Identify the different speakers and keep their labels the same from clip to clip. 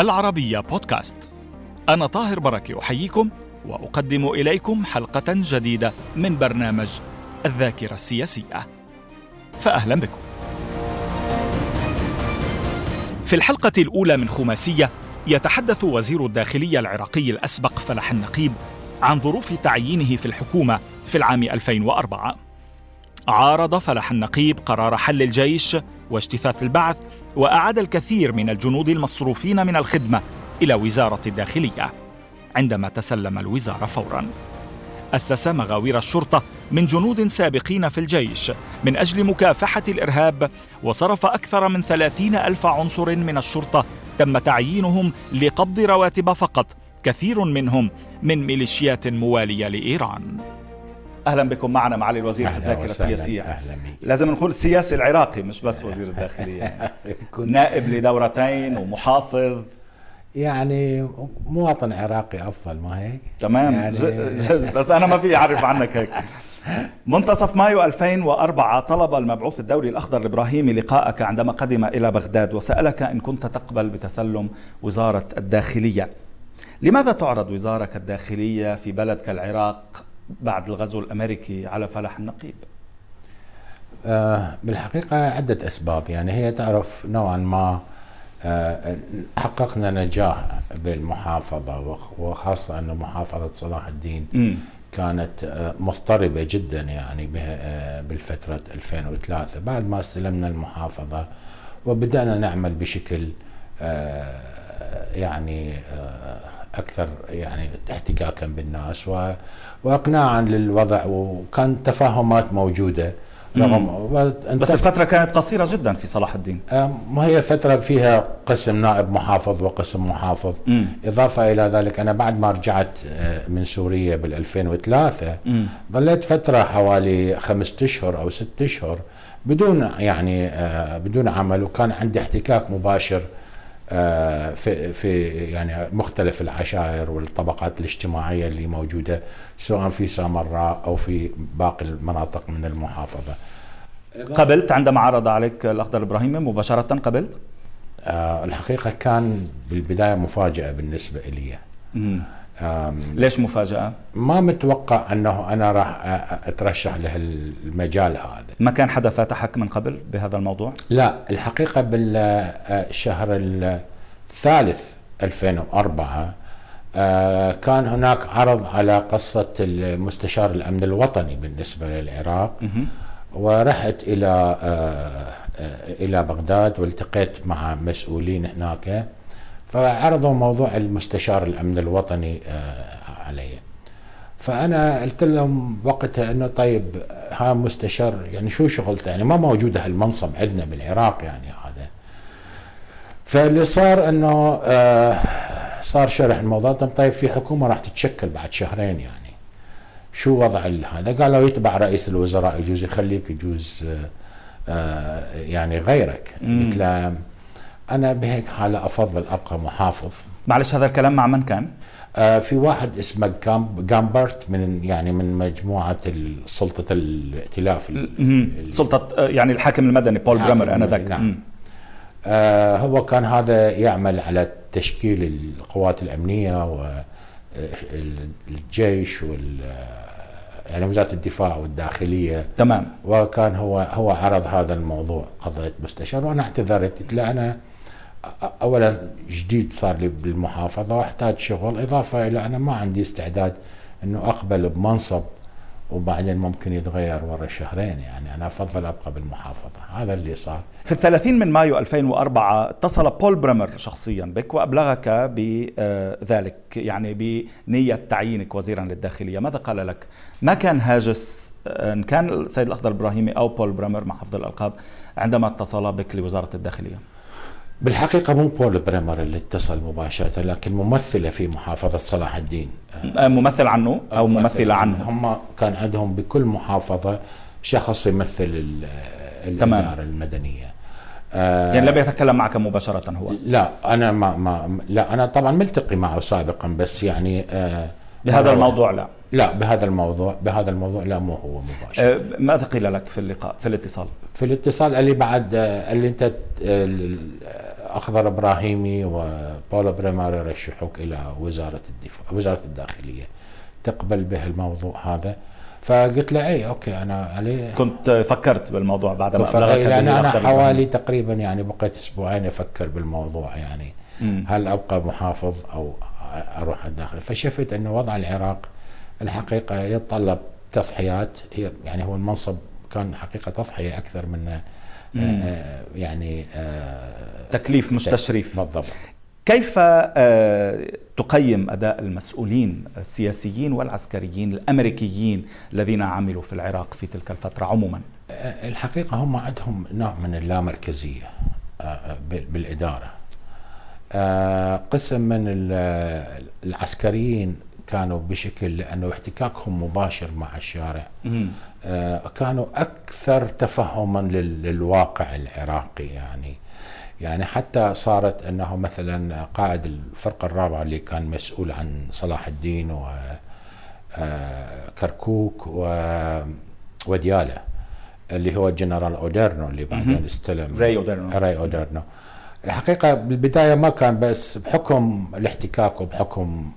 Speaker 1: العربية بودكاست. أنا طاهر بركة أحييكم وأقدم إليكم حلقة جديدة من برنامج الذاكرة السياسية. فأهلا بكم. في الحلقة الأولى من خماسية يتحدث وزير الداخلية العراقي الأسبق فلح النقيب عن ظروف تعيينه في الحكومة في العام 2004 عارض فلح النقيب قرار حل الجيش واجتثاث البعث وأعاد الكثير من الجنود المصروفين من الخدمة إلى وزارة الداخلية عندما تسلم الوزاره فورا. أسس مغاوير الشرطة من جنود سابقين في الجيش من أجل مكافحة الإرهاب وصرف أكثر من ثلاثين ألف عنصر من الشرطة تم تعيينهم لقبض رواتب فقط كثير منهم من ميليشيات موالية لإيران. أهلا بكم معنا معالي الوزير في الذاكرة السياسية.
Speaker 2: أهلا بك.
Speaker 1: لازم نقول السياسي العراقي مش بس وزير الداخلية. نائب لدورتين ومحافظ.
Speaker 2: يعني مواطن عراقي أفضل ما هيك؟
Speaker 1: تمام.
Speaker 2: يعني
Speaker 1: بس أنا ما في أعرف عنك هيك. منتصف مايو 2004 طلب المبعوث الدولي الأخضر الابراهيمي لقاءك عندما قدم إلى بغداد وسألك إن كنت تقبل بتسلم وزارة الداخلية. لماذا تعرض وزاره الداخلية في بلد كالعراق بعد الغزو الأمريكي على فلاح النقيب؟
Speaker 2: آه بالحقيقة عدة أسباب يعني هي تعرف نوعا ما آه حققنا نجاح بالمحافظة وخاصة أنه محافظة صلاح الدين
Speaker 1: م.
Speaker 2: كانت آه مضطربة جدا يعني بالفترة 2003 بعد ما استلمنا المحافظة وبدأنا نعمل بشكل يعني أكثر يعني احتكاكا بالناس و... واقناعا للوضع وكان تفاهمات موجودة
Speaker 1: رغم بس الفترة كانت قصيرة جدا في صلاح الدين
Speaker 2: ما هي فترة فيها قسم نائب محافظ وقسم محافظ
Speaker 1: مم.
Speaker 2: إضافة إلى ذلك أنا بعد ما رجعت من سوريا بال 2003
Speaker 1: مم.
Speaker 2: ظليت فترة حوالي خمسة أشهر أو ست أشهر بدون يعني بدون عمل وكان عندي احتكاك مباشر في في يعني مختلف العشائر والطبقات الاجتماعية اللي موجودة سواء في سامراء أو في باقي المناطق من المحافظة.
Speaker 1: قبلت عندما عرض عليك الأخضر الابراهيمي مباشرة قبلت؟
Speaker 2: آه الحقيقة كان بالبداية مفاجأة بالنسبة لي.
Speaker 1: ليش مفاجأة؟
Speaker 2: ما متوقع أنه أنا راح أترشح لهالمجال هذا.
Speaker 1: ما كان حدا فاتحك من قبل بهذا الموضوع؟
Speaker 2: لا الحقيقة بالشهر الثالث 2004 كان هناك عرض على قصة المستشار الأمن الوطني بالنسبة للعراق ورحت إلى إلى بغداد والتقيت مع مسؤولين هناك فعرضوا موضوع المستشار الأمن الوطني علي. فأنا قلت لهم وقتها إنه طيب ها مستشار يعني شو شغلته؟ يعني ما موجود هالمنصب عندنا بالعراق يعني هذا. فاللي صار إنه صار شرح الموضوع. طيب في حكومة راح تتشكل بعد شهرين يعني. شو وضع هذا؟ قالوا يتبع رئيس الوزراء يجوز يخليك يجوز يعني غيرك. قلت له أنا بهيك حاله أفضل أبقى محافظ.
Speaker 1: معلش هذا الكلام مع من كان؟
Speaker 2: آه في واحد اسمه جامبرت من يعني من مجموعة سلطة الائتلاف
Speaker 1: سلطة يعني الحاكم المدني بول بريمر أنا ذاك
Speaker 2: نعم. آه هو كان هذا يعمل على تشكيل القوات الأمنية والجيش وال يعني وزارة الدفاع والداخلية.
Speaker 1: تمام.
Speaker 2: وكان هو هو عرض هذا الموضوع قضية مستشار. وأنا اعتذرت قلت له أنا اولا جديد صار لي بالمحافظة وأحتاج شغل إضافة إلى أنا ما عندي استعداد إنه أقبل بمنصب وبعدين ممكن يتغير ورا شهرين يعني أنا أفضل أبقى بالمحافظة. هذا اللي صار.
Speaker 1: في الثلاثين من مايو 2004 اتصل بول بريمر شخصيا بك وأبلغك بذلك يعني بنية تعيينك وزيرا للداخلية. ماذا قال لك؟ ما كان هاجس ان كان السيد الأخضر الابراهيمي أو بول بريمر مع حفظ الألقاب عندما اتصل بك لوزارة الداخلية؟
Speaker 2: بالحقيقة مو بول بريمر اللي اتصل مباشرة لكن ممثلة في محافظة صلاح الدين.
Speaker 1: ممثل عنه أو ممثلة عنه.
Speaker 2: هم كان عندهم بكل محافظة شخص يمثل الإدارة المدنية.
Speaker 1: آه يعني لم يتكلم معك مباشرة هو؟
Speaker 2: لا أنا ما, ما لا أنا طبعا ملتقي معه سابقا بس يعني آه
Speaker 1: بهذا الموضوع لا.
Speaker 2: لا بهذا الموضوع بهذا الموضوع لا مو هو مباشر.
Speaker 1: آه ماذا قيل لك في اللقاء في الاتصال؟
Speaker 2: في الاتصال قال لي بعد قال لي انت اخضر إبراهيمي وبول بريمر يرشحوك إلى وزارة الدفاع وزارة الداخلية تقبل به الموضوع هذا. فقلت له اي okay أنا عليه
Speaker 1: كنت فكرت بالموضوع بعد ما
Speaker 2: أبلغك لأن أنا حوالي تقريبا يعني بقيت أسبوعين أفكر بالموضوع يعني م. هل أبقى محافظ أو أروح الداخل؟ فشفت إنه وضع العراق الحقيقة يتطلب تضحيات هي يعني هو المنصب كان حقيقة تضحية أكثر من يعني
Speaker 1: آه، تكليف مش تشريف
Speaker 2: بالضبط
Speaker 1: كيف تقيم أداء المسؤولين السياسيين والعسكريين الأمريكيين الذين عملوا في العراق في تلك الفترة عموما؟
Speaker 2: الحقيقة هم عندهم نوع من اللامركزية بالإدارة. قسم من العسكريين كانوا بشكل لأنه احتكاكهم مباشر مع الشارع. آه كانوا أكثر تفهما للواقع العراقي يعني. يعني حتى صارت أنه مثلا قائد الفرقة الرابعة اللي كان مسؤول عن صلاح الدين و آه، كركوك و وديالى اللي هو الجنرال أوديرنو اللي بعدين استلم
Speaker 1: راي اوديرنو
Speaker 2: راي اوديرنو الحقيقة بالبداية ما كان بس بحكم الاحتكاك وبحكم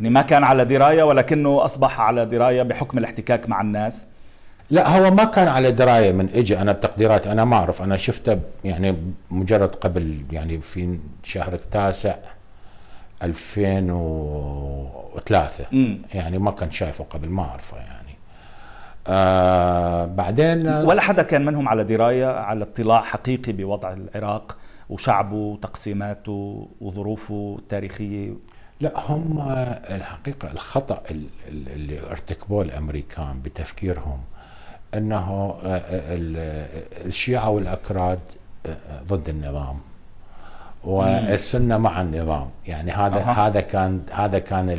Speaker 1: يعني ما كان على دراية ولكنه أصبح على دراية بحكم الاحتكاك مع الناس.
Speaker 2: لا هو ما كان على دراية من اجى أنا بتقديرات أنا ما أعرف. أنا شفته يعني مجرد قبل يعني في شهر التاسع 2003 م. يعني ما كان شايفه قبل ما أعرفه يعني.
Speaker 1: آه بعدين ولا حدا كان منهم على دراية على اطلاع حقيقي بوضع العراق وشعبه وتقسيماته وظروفه التاريخية.
Speaker 2: لا هم الحقيقة الخطأ اللي ارتكبوه الأمريكان بتفكيرهم أنه آه، آه، الشيعة والأكراد آه، ضد النظام. والسنة مع النظام. يعني هذا أه. هذا كان هذا كان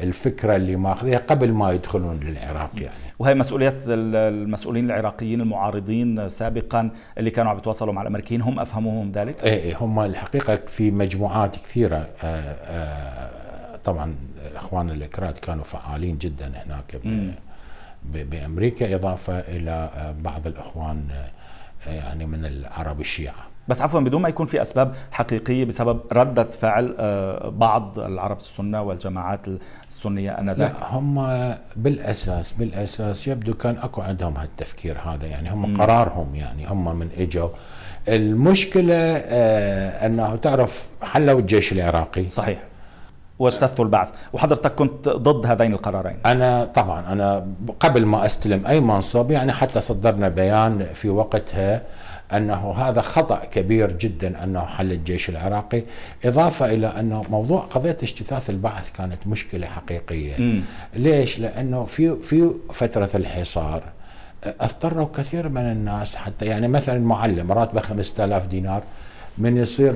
Speaker 2: الفكرة اللي ماخذها قبل ما يدخلون للعراق يعني.
Speaker 1: وهي مسؤولية المسؤولين العراقيين المعارضين سابقا اللي كانوا عم يتواصلوا مع الأمريكيين هم أفهموهم ذلك؟
Speaker 2: إيه, إيه، هم الحقيقة في مجموعات كثيرة آآ آه، آآ آه، طبعا الاخوان الاكراد كانوا فعالين جدا هناك بأمريكا إضافة إلى بعض الإخوان يعني من العرب الشيعة.
Speaker 1: بس عفوا بدون ما يكون في أسباب حقيقية بسبب ردة فعل آه، بعض العرب السنة والجماعات السنية آنذاك.
Speaker 2: لا هم بالأساس بالأساس يبدو كان أكو عندهم هالتفكير هذا يعني هم م. قرارهم يعني هم من إجوا. المشكلة آه أنه تعرف حلوا الجيش العراقي.
Speaker 1: صحيح. واجتثوا البعث. وحضرتك كنت ضد هذين القرارين؟
Speaker 2: أنا طبعا أنا قبل ما أستلم أي منصب يعني حتى صدرنا بيان في وقتها أنه هذا خطأ كبير جدا أنه حل الجيش العراقي إضافة إلى أنه موضوع قضية اجتثاث البعث كانت مشكلة حقيقية م. ليش؟ لأنه في في فترة الحصار اضطروا كثير من الناس حتى يعني مثلا معلم راتبه 5000 دينار من يصير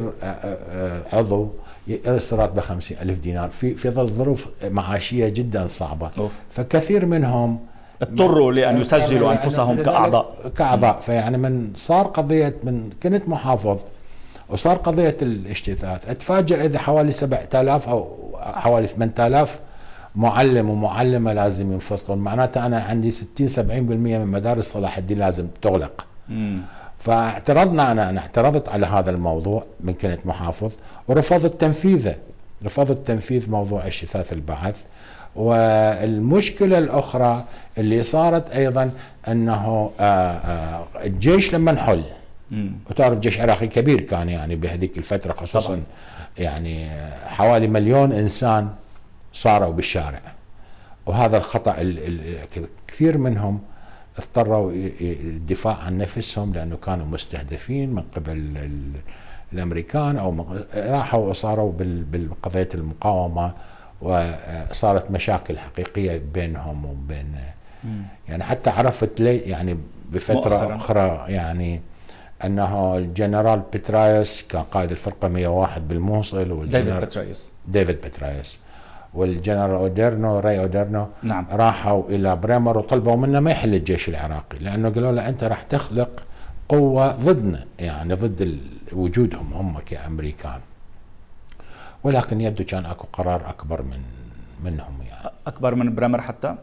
Speaker 2: عضو يرسل راتبه 50000 دينار في في ظل ظروف معاشية جدا صعبة أوف. فكثير منهم
Speaker 1: اضطروا لأن يسجلوا أنفسهم كأعضاء.
Speaker 2: كأعضاء. فيعني من صار قضية من كنت محافظ وصار قضية الاجتثاث اتفاجئ إذا حوالي 7000 أو حوالي 8000 معلم ومعلمة لازم ينفصلون. معناته أنا عندي 60 70% من مدارس صلاح الدين لازم تغلق. فاعترضنا أنا أنا اعترضت على هذا الموضوع من كنت محافظ ورفضت تنفيذه. رفضت تنفيذ موضوع اجتثاث البعث. والمشكلة الأخرى اللي صارت أيضا أنه آه، آه، الجيش لما انحل وتعرف الجيش العراقي كبير كان يعني بهذيك الفترة خصوصا طبعا. يعني حوالي مليون إنسان صاروا بالشارع. وهذا الخطأ كثير منهم اضطروا الدفاع عن نفسهم لأنه كانوا مستهدفين من قبل الأمريكان أو راحوا وصاروا بقضيه المقاومة. وصارت مشاكل حقيقية بينهم وبين يعني حتى عرفت لي يعني بفترة مؤخرا. أخرى يعني أنه الجنرال بترايس كان قائد الفرقه 101 بالموصل
Speaker 1: ديفيد بترايس
Speaker 2: ديفيد بترايس والجنرال أوديرنو راي أوديرنو نعم. راحوا إلى بريمر وطلبوا منه ما يحل الجيش العراقي لأنه قالوا له أنت راح تخلق قوة ضدنا يعني ضد وجودهم هم كأمريكان ولكن يبدو كان أكو قرار أكبر من منهم يعني.
Speaker 1: أكبر من بريمر حتى؟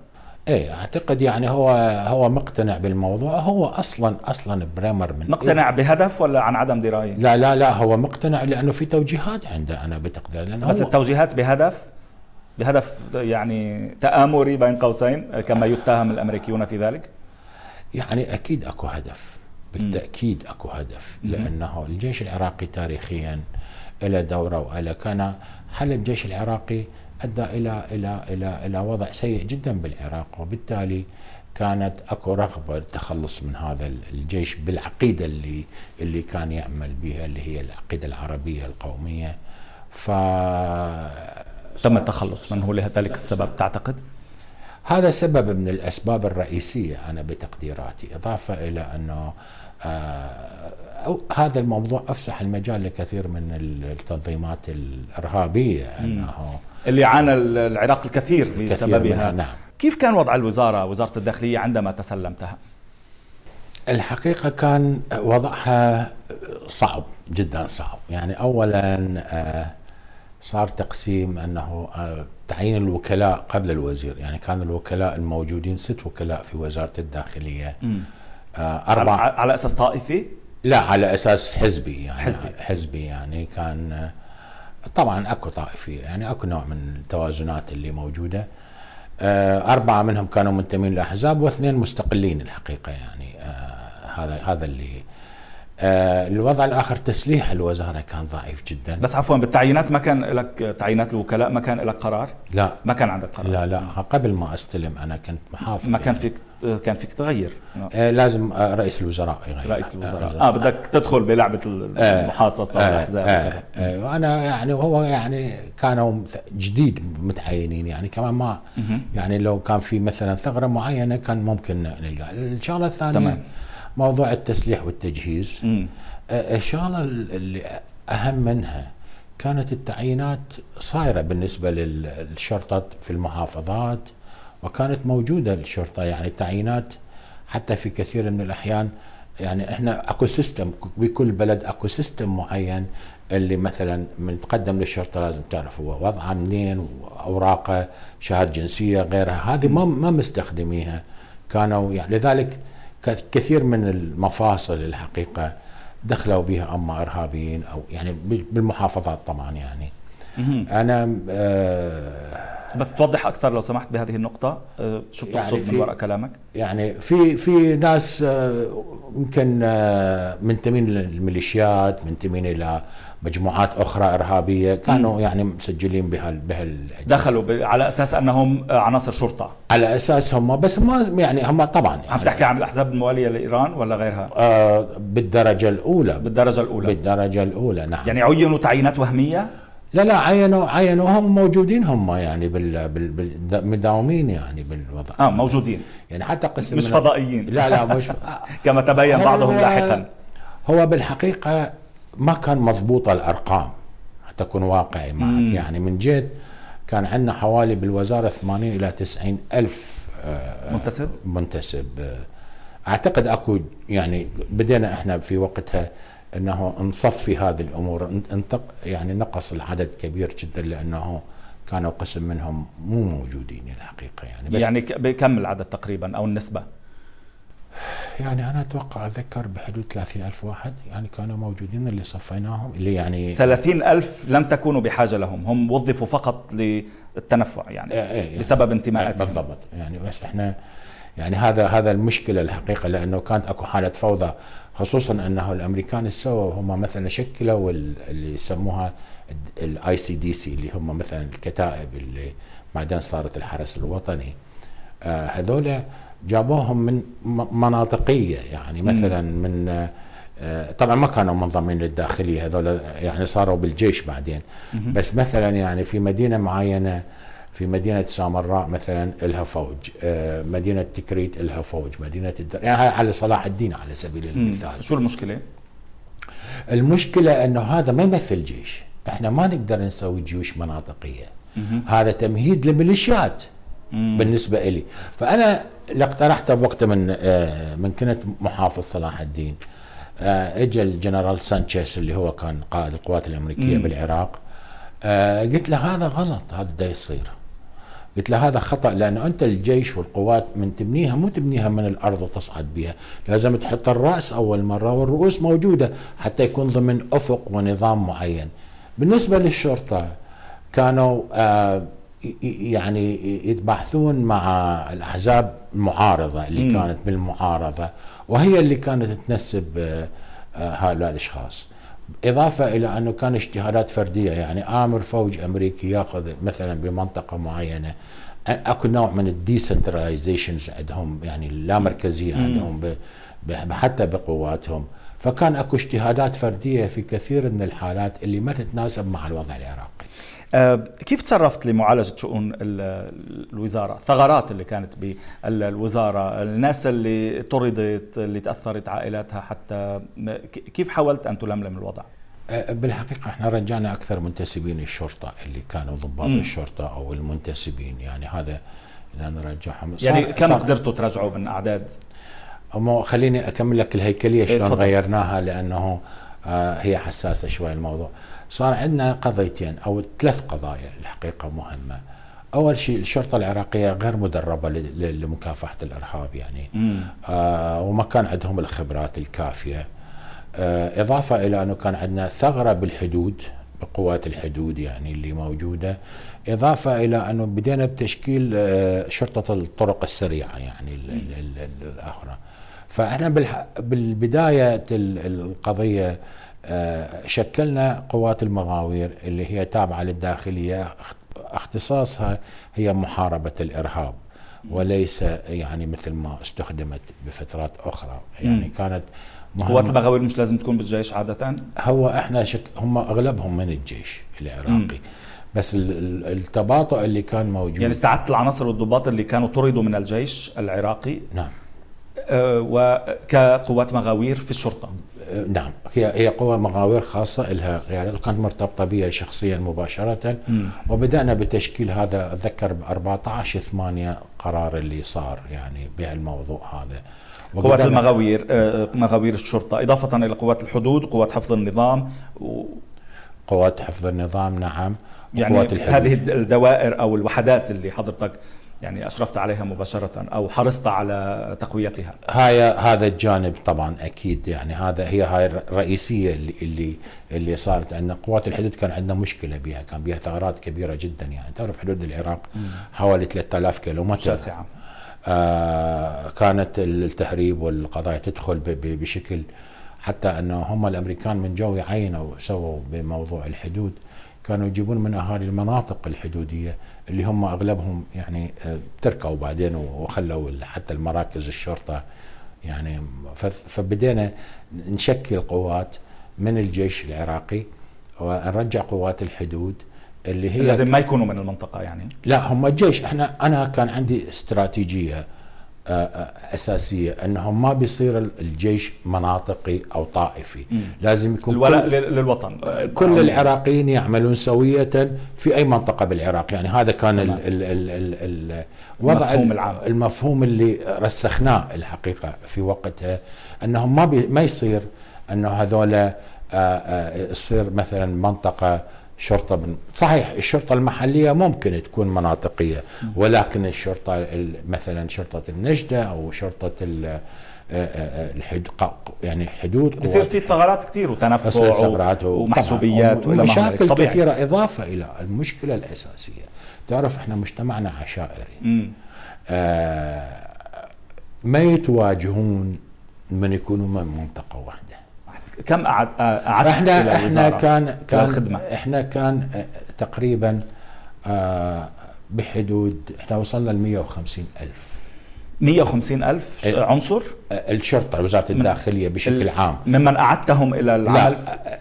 Speaker 2: إيه أعتقد يعني هو هو مقتنع بالموضوع. هو أصلا أصلا بريمر من
Speaker 1: مقتنع بهدف ولا عن عدم دراية؟
Speaker 2: لا لا لا هو مقتنع لأنه في توجيهات عنده أنا بتقدر لأنه
Speaker 1: بس التوجيهات بهدف؟ بهدف يعني تآمري بين قوسين كما يتهم الأمريكيون في ذلك؟
Speaker 2: يعني أكيد أكو هدف بالتأكيد أكو هدف لأنه الجيش العراقي تاريخيا له دورة وله كان حل الجيش العراقي أدى إلى إلى إلى إلى وضع سيء جدا بالعراق؟ وبالتالي كانت أكو رغبة للتخلص من هذا الجيش بالعقيدة اللي اللي كان يعمل بها اللي هي العقيدة العربية القومية. ف
Speaker 1: تم التخلص منه لذلك السبب تعتقد؟
Speaker 2: هذا سبب من الأسباب الرئيسية أنا بتقديراتي. إضافة إلى أنه آه هذا الموضوع أفسح المجال لكثير من التنظيمات الإرهابية أنه
Speaker 1: اللي عانى العراق الكثير بسببها.
Speaker 2: نعم.
Speaker 1: كيف كان وضع الوزارة وزارة الداخلية عندما تسلمتها؟
Speaker 2: الحقيقة كان وضعها صعب جدا صعب. يعني اولا آه، صار تقسيم أنه آه، تعيين الوكلاء قبل الوزير. يعني كان الوكلاء الموجودين ست وكلاء في وزارة الداخلية. آه،
Speaker 1: على,
Speaker 2: أربع
Speaker 1: على أساس طائفي؟
Speaker 2: لا على أساس حزبي يعني.
Speaker 1: حزبي.
Speaker 2: حزبي يعني كان طبعا أكو طائفي يعني أكو نوع من التوازنات اللي موجودة. آه، أربعة منهم كانوا منتمين لأحزاب واثنين مستقلين الحقيقة يعني. آه، هذا هذا اللي آه، الوضع الآخر تسليح الوزارة كان ضعيف جدا.
Speaker 1: بس عفوا بالتعيينات ما كان لك تعيينات الوكلاء؟ ما كان لك قرار؟
Speaker 2: لا.
Speaker 1: ما كان عندك قرار؟
Speaker 2: لا لا. قبل ما أستلم أنا كنت محافظ
Speaker 1: ما كان
Speaker 2: يعني.
Speaker 1: فيك كان فيك تغير؟
Speaker 2: آه، لازم آه، رئيس الوزراء يغير.
Speaker 1: رئيس الوزراء. آه بدك تدخل بلعبة المحاصصة والأحزاب.
Speaker 2: آه. آه وأنا يعني وهو يعني كانوا جديد متعينين يعني. كمان ما يعني لو كان في مثلا ثغرة معينة كان ممكن نلقى. الشغله الثانية
Speaker 1: تمام.
Speaker 2: موضوع التسليح والتجهيز. الشغلة اللي أهم منها كانت التعيينات صايرة بالنسبة لل- للشرطة في المحافظات وكانت موجودة الشرطة يعني التعيينات حتى في كثير من الأحيان يعني إحنا أكو system بكل بلد أكو system معين اللي مثلا من تقدم للشرطة لازم تعرف هو وضعه منين اوراقه شهادة جنسية غيرها. هذه ما ما مستخدميها. كانوا يعني لذلك كثير من المفاصل الحقيقة دخلوا بها أما إرهابيين أو يعني بالمحافظات طبعا يعني أنا آه
Speaker 1: بس توضح أكثر لو سمحت بهذه النقطة آه، شو
Speaker 2: يعني
Speaker 1: بتقصد
Speaker 2: في-
Speaker 1: من وراء كلامك؟
Speaker 2: يعني في في ناس آه، يمكن آه، منتمين للميليشيات منتمين إلى مجموعات أخرى إرهابية كانوا يعني مسجلين بهال بهال
Speaker 1: دخلوا ب- على أساس أنهم آه، عناصر شرطة.
Speaker 2: على أساس هم بس ما يعني هم طبعا
Speaker 1: عم
Speaker 2: يعني
Speaker 1: تحكي عن الأحزاب الموالية لإيران ولا غيرها؟
Speaker 2: آه بالدرجة الأولى.
Speaker 1: بالدرجة الأولى.
Speaker 2: بالدرجة الأولى نعم.
Speaker 1: يعني عينوا تعيينات وهمية؟
Speaker 2: لا لا عينوا عينوا هم موجودين هم يعني بال بال بال مداومين يعني بالوضع.
Speaker 1: آه موجودين.
Speaker 2: يعني حتى قسم
Speaker 1: مش فضائيين.
Speaker 2: لا لا مش
Speaker 1: كما تبين بعضهم لاحقا.
Speaker 2: هو بالحقيقة ما كان مضبوطة الأرقام حتى أكون واقعي معك يعني من جد كان عندنا حوالي بالوزارة 80 إلى 90 ألف آه،
Speaker 1: منتسب؟
Speaker 2: منتسب أعتقد أكو يعني بدينا إحنا في وقتها أنه نصفي هذه انتق يعني نقص العدد كبير جدا لأنه كانوا قسم منهم مو موجودين الحقيقة يعني بس
Speaker 1: يعني بكم العدد تقريبا أو النسبة؟
Speaker 2: يعني أنا أتوقع أتذكر بحدود 30 ألف واحد يعني كانوا موجودين اللي صفيناهم اللي يعني
Speaker 1: 30 ألف لم تكونوا بحاجة لهم هم وظفوا فقط للتنفع يعني
Speaker 2: إيه إيه يعني
Speaker 1: بسبب انتماءاتهم
Speaker 2: بالضبط يعني بس إحنا يعني هذا هذا المشكلة الحقيقة لأنه كانت أكو حالة فوضى خصوصا أنه الأمريكان سووا هم مثلا شكلوا ال- اللي يسموها ال ICDC اللي هم مثلا الكتائب اللي بعدين صارت الحرس الوطني. آه هذول جابوهم من مناطقية يعني مثلا من آه، طبعا ما كانوا منضمين للداخلية هذول يعني صاروا بالجيش بعدين. بس مثلا يعني في مدينة معينة في مدينة سامراء مثلا لها فوج آه، مدينة تكريت لها فوج مدينة الدور... يعني على صلاح الدين على سبيل المثال.
Speaker 1: شو المشكلة؟
Speaker 2: المشكلة إنه هذا ما يمثل جيش. إحنا ما نقدر نسوي جيوش مناطقية. هذا تمهيد لميليشيات. بالنسبة إلي. فأنا اللي اقترحته بوقت من آه، من كنت محافظ صلاح الدين. آه، اجى الجنرال سانشيز اللي هو كان قائد القوات الأمريكية بالعراق. آه، قلت له هذا غلط هذا دا يصير. قلت له هذا خطأ لأنه أنت الجيش والقوات من تبنيها مو تبنيها من الأرض وتصعد بها لازم تحط الرأس أول مرة والرؤوس موجودة حتى يكون ضمن أفق ونظام معين. بالنسبة للشرطة كانوا آه يعني يتبحثون مع الأحزاب المعارضة اللي م. كانت بالمعارضة وهي اللي كانت تنسب آه، آه، هؤلاء الأشخاص. إضافة إلى أنه كان اجتهادات فردية يعني آمر فوج أمريكي يأخذ مثلا بمنطقة معينة أكو نوع من الديسنتراليزيشنز عندهم يعني اللامركزية عندهم حتى بقواتهم. فكان أكو اجتهادات فردية في كثير من الحالات اللي ما تتناسب مع الوضع العراقي.
Speaker 1: كيف تصرفت لمعالجة شؤون الوزارة الثغرات اللي كانت بالوزارة الناس اللي طردت اللي تأثرت عائلاتها حتى كيف حاولت أن تلملم الوضع؟
Speaker 2: أه، بالحقيقة إحنا رجعنا أكثر منتسبين الشرطة اللي كانوا ضباط م. الشرطة أو المنتسبين يعني هذا نرجعهم
Speaker 1: يعني كم قدرتوا ترجعوا من أعداد؟
Speaker 2: خليني أكمل لك الهيكلية إيه، شلون غيرناها لأنه هي حساسة شوي الموضوع. صار عندنا قضيتين أو ثلاث قضايا الحقيقة مهمة. أول شيء الشرطة العراقية غير مدربة لمكافحة الإرهاب يعني. آه وما كان عندهم الخبرات الكافية. آه إضافة إلى أنه كان عندنا ثغرة بالحدود بقوات الحدود يعني اللي موجودة. إضافة إلى أنه بدينا بتشكيل آه شرطة الطرق السريعة يعني الاخرى فاحنا بالبداية القضية آه، شكلنا قوات المغاوير اللي هي تابعة للداخلية اختصاصها هي محاربة الإرهاب وليس يعني مثل ما استخدمت بفترات أخرى. يعني كانت
Speaker 1: قوات المغاوير مش لازم تكون بالجيش عادة؟
Speaker 2: هو إحنا شك هم أغلبهم من الجيش العراقي. بس التباطؤ اللي كان موجود
Speaker 1: يعني استعدت العناصر والضباط اللي كانوا طردوا من الجيش العراقي؟
Speaker 2: نعم.
Speaker 1: وكقوات مغاوير في الشرطة.
Speaker 2: نعم. هي هي قوة مغاوير خاصة لها قيادات وكانت مرتبطة بي شخصيا مباشرة. م. وبدأنا بتشكيل هذا أتذكر ب 14 8 قرار اللي صار يعني بهالموضوع هذا.
Speaker 1: قوات المغاوير آه، مغاوير الشرطة إضافة إلى قوات الحدود قوات حفظ النظام و...
Speaker 2: قوات حفظ النظام نعم.
Speaker 1: يعني هذه الدوائر أو الوحدات اللي حضرتك يعني أشرفت عليها مباشرة أو حرصت على تقويتها.
Speaker 2: هاي هذا الجانب طبعا أكيد يعني هذا هي هاي الرئيسية اللي اللي اللي صارت عندنا قوات الحدود كان عندنا مشكلة بها كان بها ثغرات كبيرة جدا يعني. تعرف حدود العراق حوالي 3000 كيلومتر.
Speaker 1: شاسعة.
Speaker 2: آه كانت التهريب والقضايا تدخل بشكل حتى انه هم الأمريكان من جو عينوا سووا بموضوع الحدود كانوا يجيبون من أهالي المناطق الحدودية اللي هم أغلبهم يعني آه، تركوا بعدين وخلوا حتى المراكز الشرطة يعني فبدينا نشكل قوات من الجيش العراقي ونرجع قوات الحدود اللي هي
Speaker 1: لازم ما يكونوا من المنطقة يعني؟
Speaker 2: لا هم الجيش إحنا أنا كان عندي استراتيجية أساسية أنهم ما بيصير الجيش مناطقي أو طائفي.
Speaker 1: مم. لازم يكون الولاء للوطن.
Speaker 2: كل العراقيين يعملون سوية في أي منطقة بالعراق. يعني هذا كان ال ال ال الوضع المفهوم العام. المفهوم اللي رسخناه الحقيقة في وقتها أنهم ما ما يصير أنه هذول يصير مثلا منطقة شرطة من صحيح الشرطة المحلية ممكن تكون مناطقية ولكن الشرطة مثلا شرطة النجدة أو شرطة آه، آه، آه، الحدود يعني حدود
Speaker 1: بصير في ثغرات كثير وتنفع ومحسوبيات
Speaker 2: ومشاكل كثيرة إضافة إلى المشكلة الأساسية. تعرف إحنا مجتمعنا عشائري. آه ما يتواجهون من يكونوا من منطقة واحدة.
Speaker 1: كم قعدت
Speaker 2: إحنا إحنا كان كان الخدمة. إحنا كان تقريبا بحدود إحنا وصلنا ل 150 ألف.
Speaker 1: 150 ألف؟ عنصر؟
Speaker 2: الشرطة وزارة الداخلية بشكل عام.
Speaker 1: ممن أعدتهم إلى العمل؟
Speaker 2: لا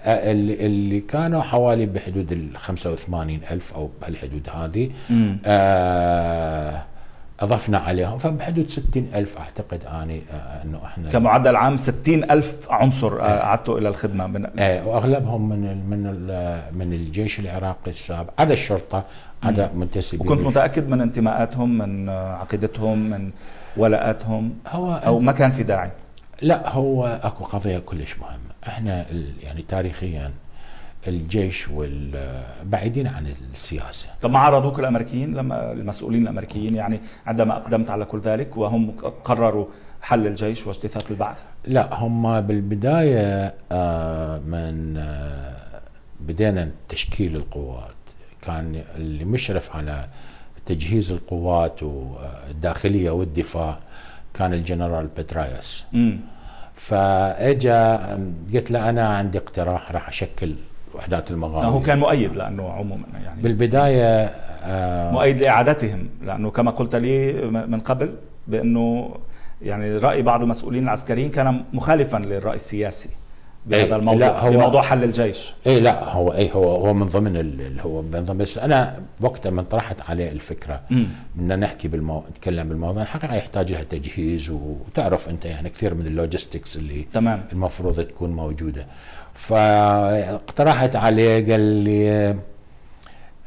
Speaker 2: اللي كانوا حوالي بحدود ال 85 ألف أو بهالحدود هذه. آه أضفنا عليهم فبحدود 60 ألف أعتقد أني آه، إنه إحنا
Speaker 1: كمعدل عام 60 ألف عنصر آه، أعدتوا إلى الخدمة من
Speaker 2: إيه وأغلبهم من ال من ال من الجيش العراقي السابق. عدا الشرطة عدا منتسبين
Speaker 1: وكنت متأكد من انتماءاتهم من عقيدتهم من ولاءاتهم؟ هو أو ما كان في داعي؟
Speaker 2: لا هو أكو قضية كلش مهمة. إحنا يعني تاريخيا الجيش والبعيدين عن السياسة.
Speaker 1: طب ما عرضوك الأمريكيين لما المسؤولين الأمريكيين يعني عندما أقدمت على كل ذلك وهم قرروا حل الجيش واجتثاث البعث.
Speaker 2: لا هم بالبداية آه، من آه، بدينا تشكيل القوات. كان اللي مشرف على تجهيز القوات والداخلية والدفاع كان الجنرال بترايس. فاجا قلت له أنا عندي اقتراح راح أشكل وحدات المغامرة.
Speaker 1: هو كان مؤيد لأنه عموما يعني.
Speaker 2: بالبداية
Speaker 1: آه مؤيد لإعادتهم لأنه كما قلت لي من قبل بأنه يعني رأي بعض المسؤولين العسكريين كان مخالفا للرأي السياسي. بهذا إيه الموضوع لا هو بموضوع حل الجيش.
Speaker 2: اي لا هو اي هو هو من ضمن اللي هو من ضمن بس أنا وقتها من طرحت عليه الفكرة إن نحكي بالمو... نتكلم بالموضوع الحقيقة يحتاج لها تجهيز وتعرف أنت يعني كثير من ال logistics اللي
Speaker 1: تمام.
Speaker 2: المفروض تكون موجودة. فاقترحت عليه قال لي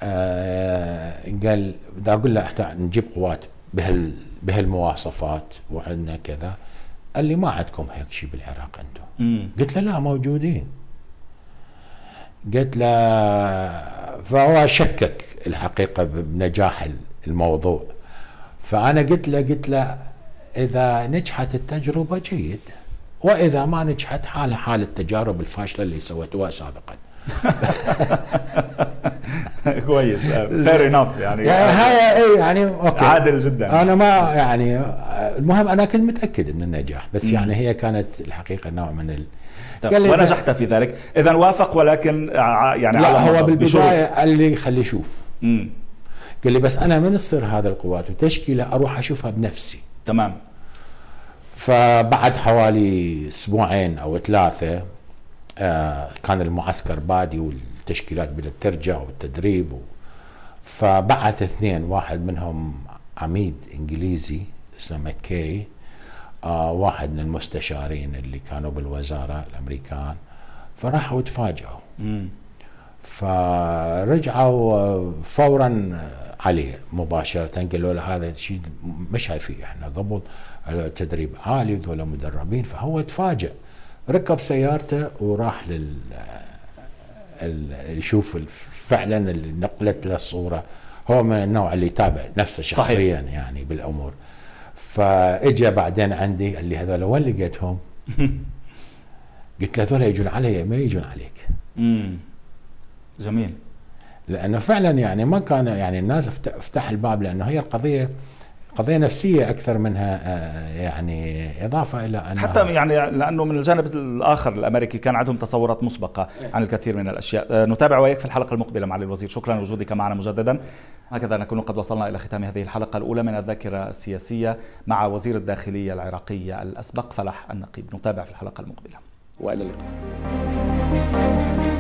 Speaker 2: آه قال بدي أقول له إحنا نجيب قوات بهال بهالمواصفات وعندنا كذا. قال لي ما عندكم هيك شيء بالعراق أنتم قلت له لا موجودين. قلت له فهو شكك الحقيقة بنجاح الموضوع. فأنا قلت له قلت له إذا نجحت التجربة جيد. وإذا ما نجحت حال حال التجارب الفاشلة اللي سويتوها سابقا.
Speaker 1: كويس. Fair enough يعني.
Speaker 2: هاي اي يعني okay.
Speaker 1: عادل جدا.
Speaker 2: أنا ما يعني المهم أنا كنت متأكد من النجاح بس يعني هي كانت الحقيقة نوع من ال
Speaker 1: قال لي ونجحت في ذلك. إذا وافق ولكن يعني
Speaker 2: لا هو بالبداية قال لي خلي شوف قال لي بس أنا من تصير هذا القوات وتشكيلة أروح أشوفها بنفسي.
Speaker 1: تمام.
Speaker 2: فبعد حوالي أسبوعين أو ثلاثة آه كان المعسكر بادي والتشكيلات بدأت ترجع والتدريب و... فبعث اثنين واحد منهم عميد إنجليزي اسمه مكي آه واحد من المستشارين اللي كانوا بالوزارة الأمريكان. فراحوا تفاجئوا. فرجعوا فورا عليه مباشرة قالوا له هذا الشيء مش فيه إحنا قبل تدريب عالي ذولا مدربين. فهو تفاجئ ركب سيارته وراح لل يشوف فعلا اللي نقلت له الصورة. هو من النوع اللي يتابع نفسه شخصيا صحيح. يعني بالأمور. فاجى بعدين عندي قال لي هذول وين لقيتهم؟ قلت له هذول يجون علي ما يجون عليك.
Speaker 1: امم جميل
Speaker 2: لأنه فعلا يعني ما كان يعني الناس افتح الباب لأنه هي القضية قضية نفسية أكثر منها آه، يعني إضافة إلى
Speaker 1: ان حتى يعني لأنه من الجانب الآخر الأمريكي كان عندهم تصورات مسبقة عن الكثير من الأشياء. آه، نتابع وياك في الحلقة المقبلة معالي الوزير. شكرا لوجودك معنا مجددا. هكذا نكون قد وصلنا إلى ختام هذه الحلقة الأولى من الذاكرة السياسية مع وزير الداخلية العراقي الأسبق فلح النقيب. نتابع في الحلقة المقبلة. وإلى اللقاء.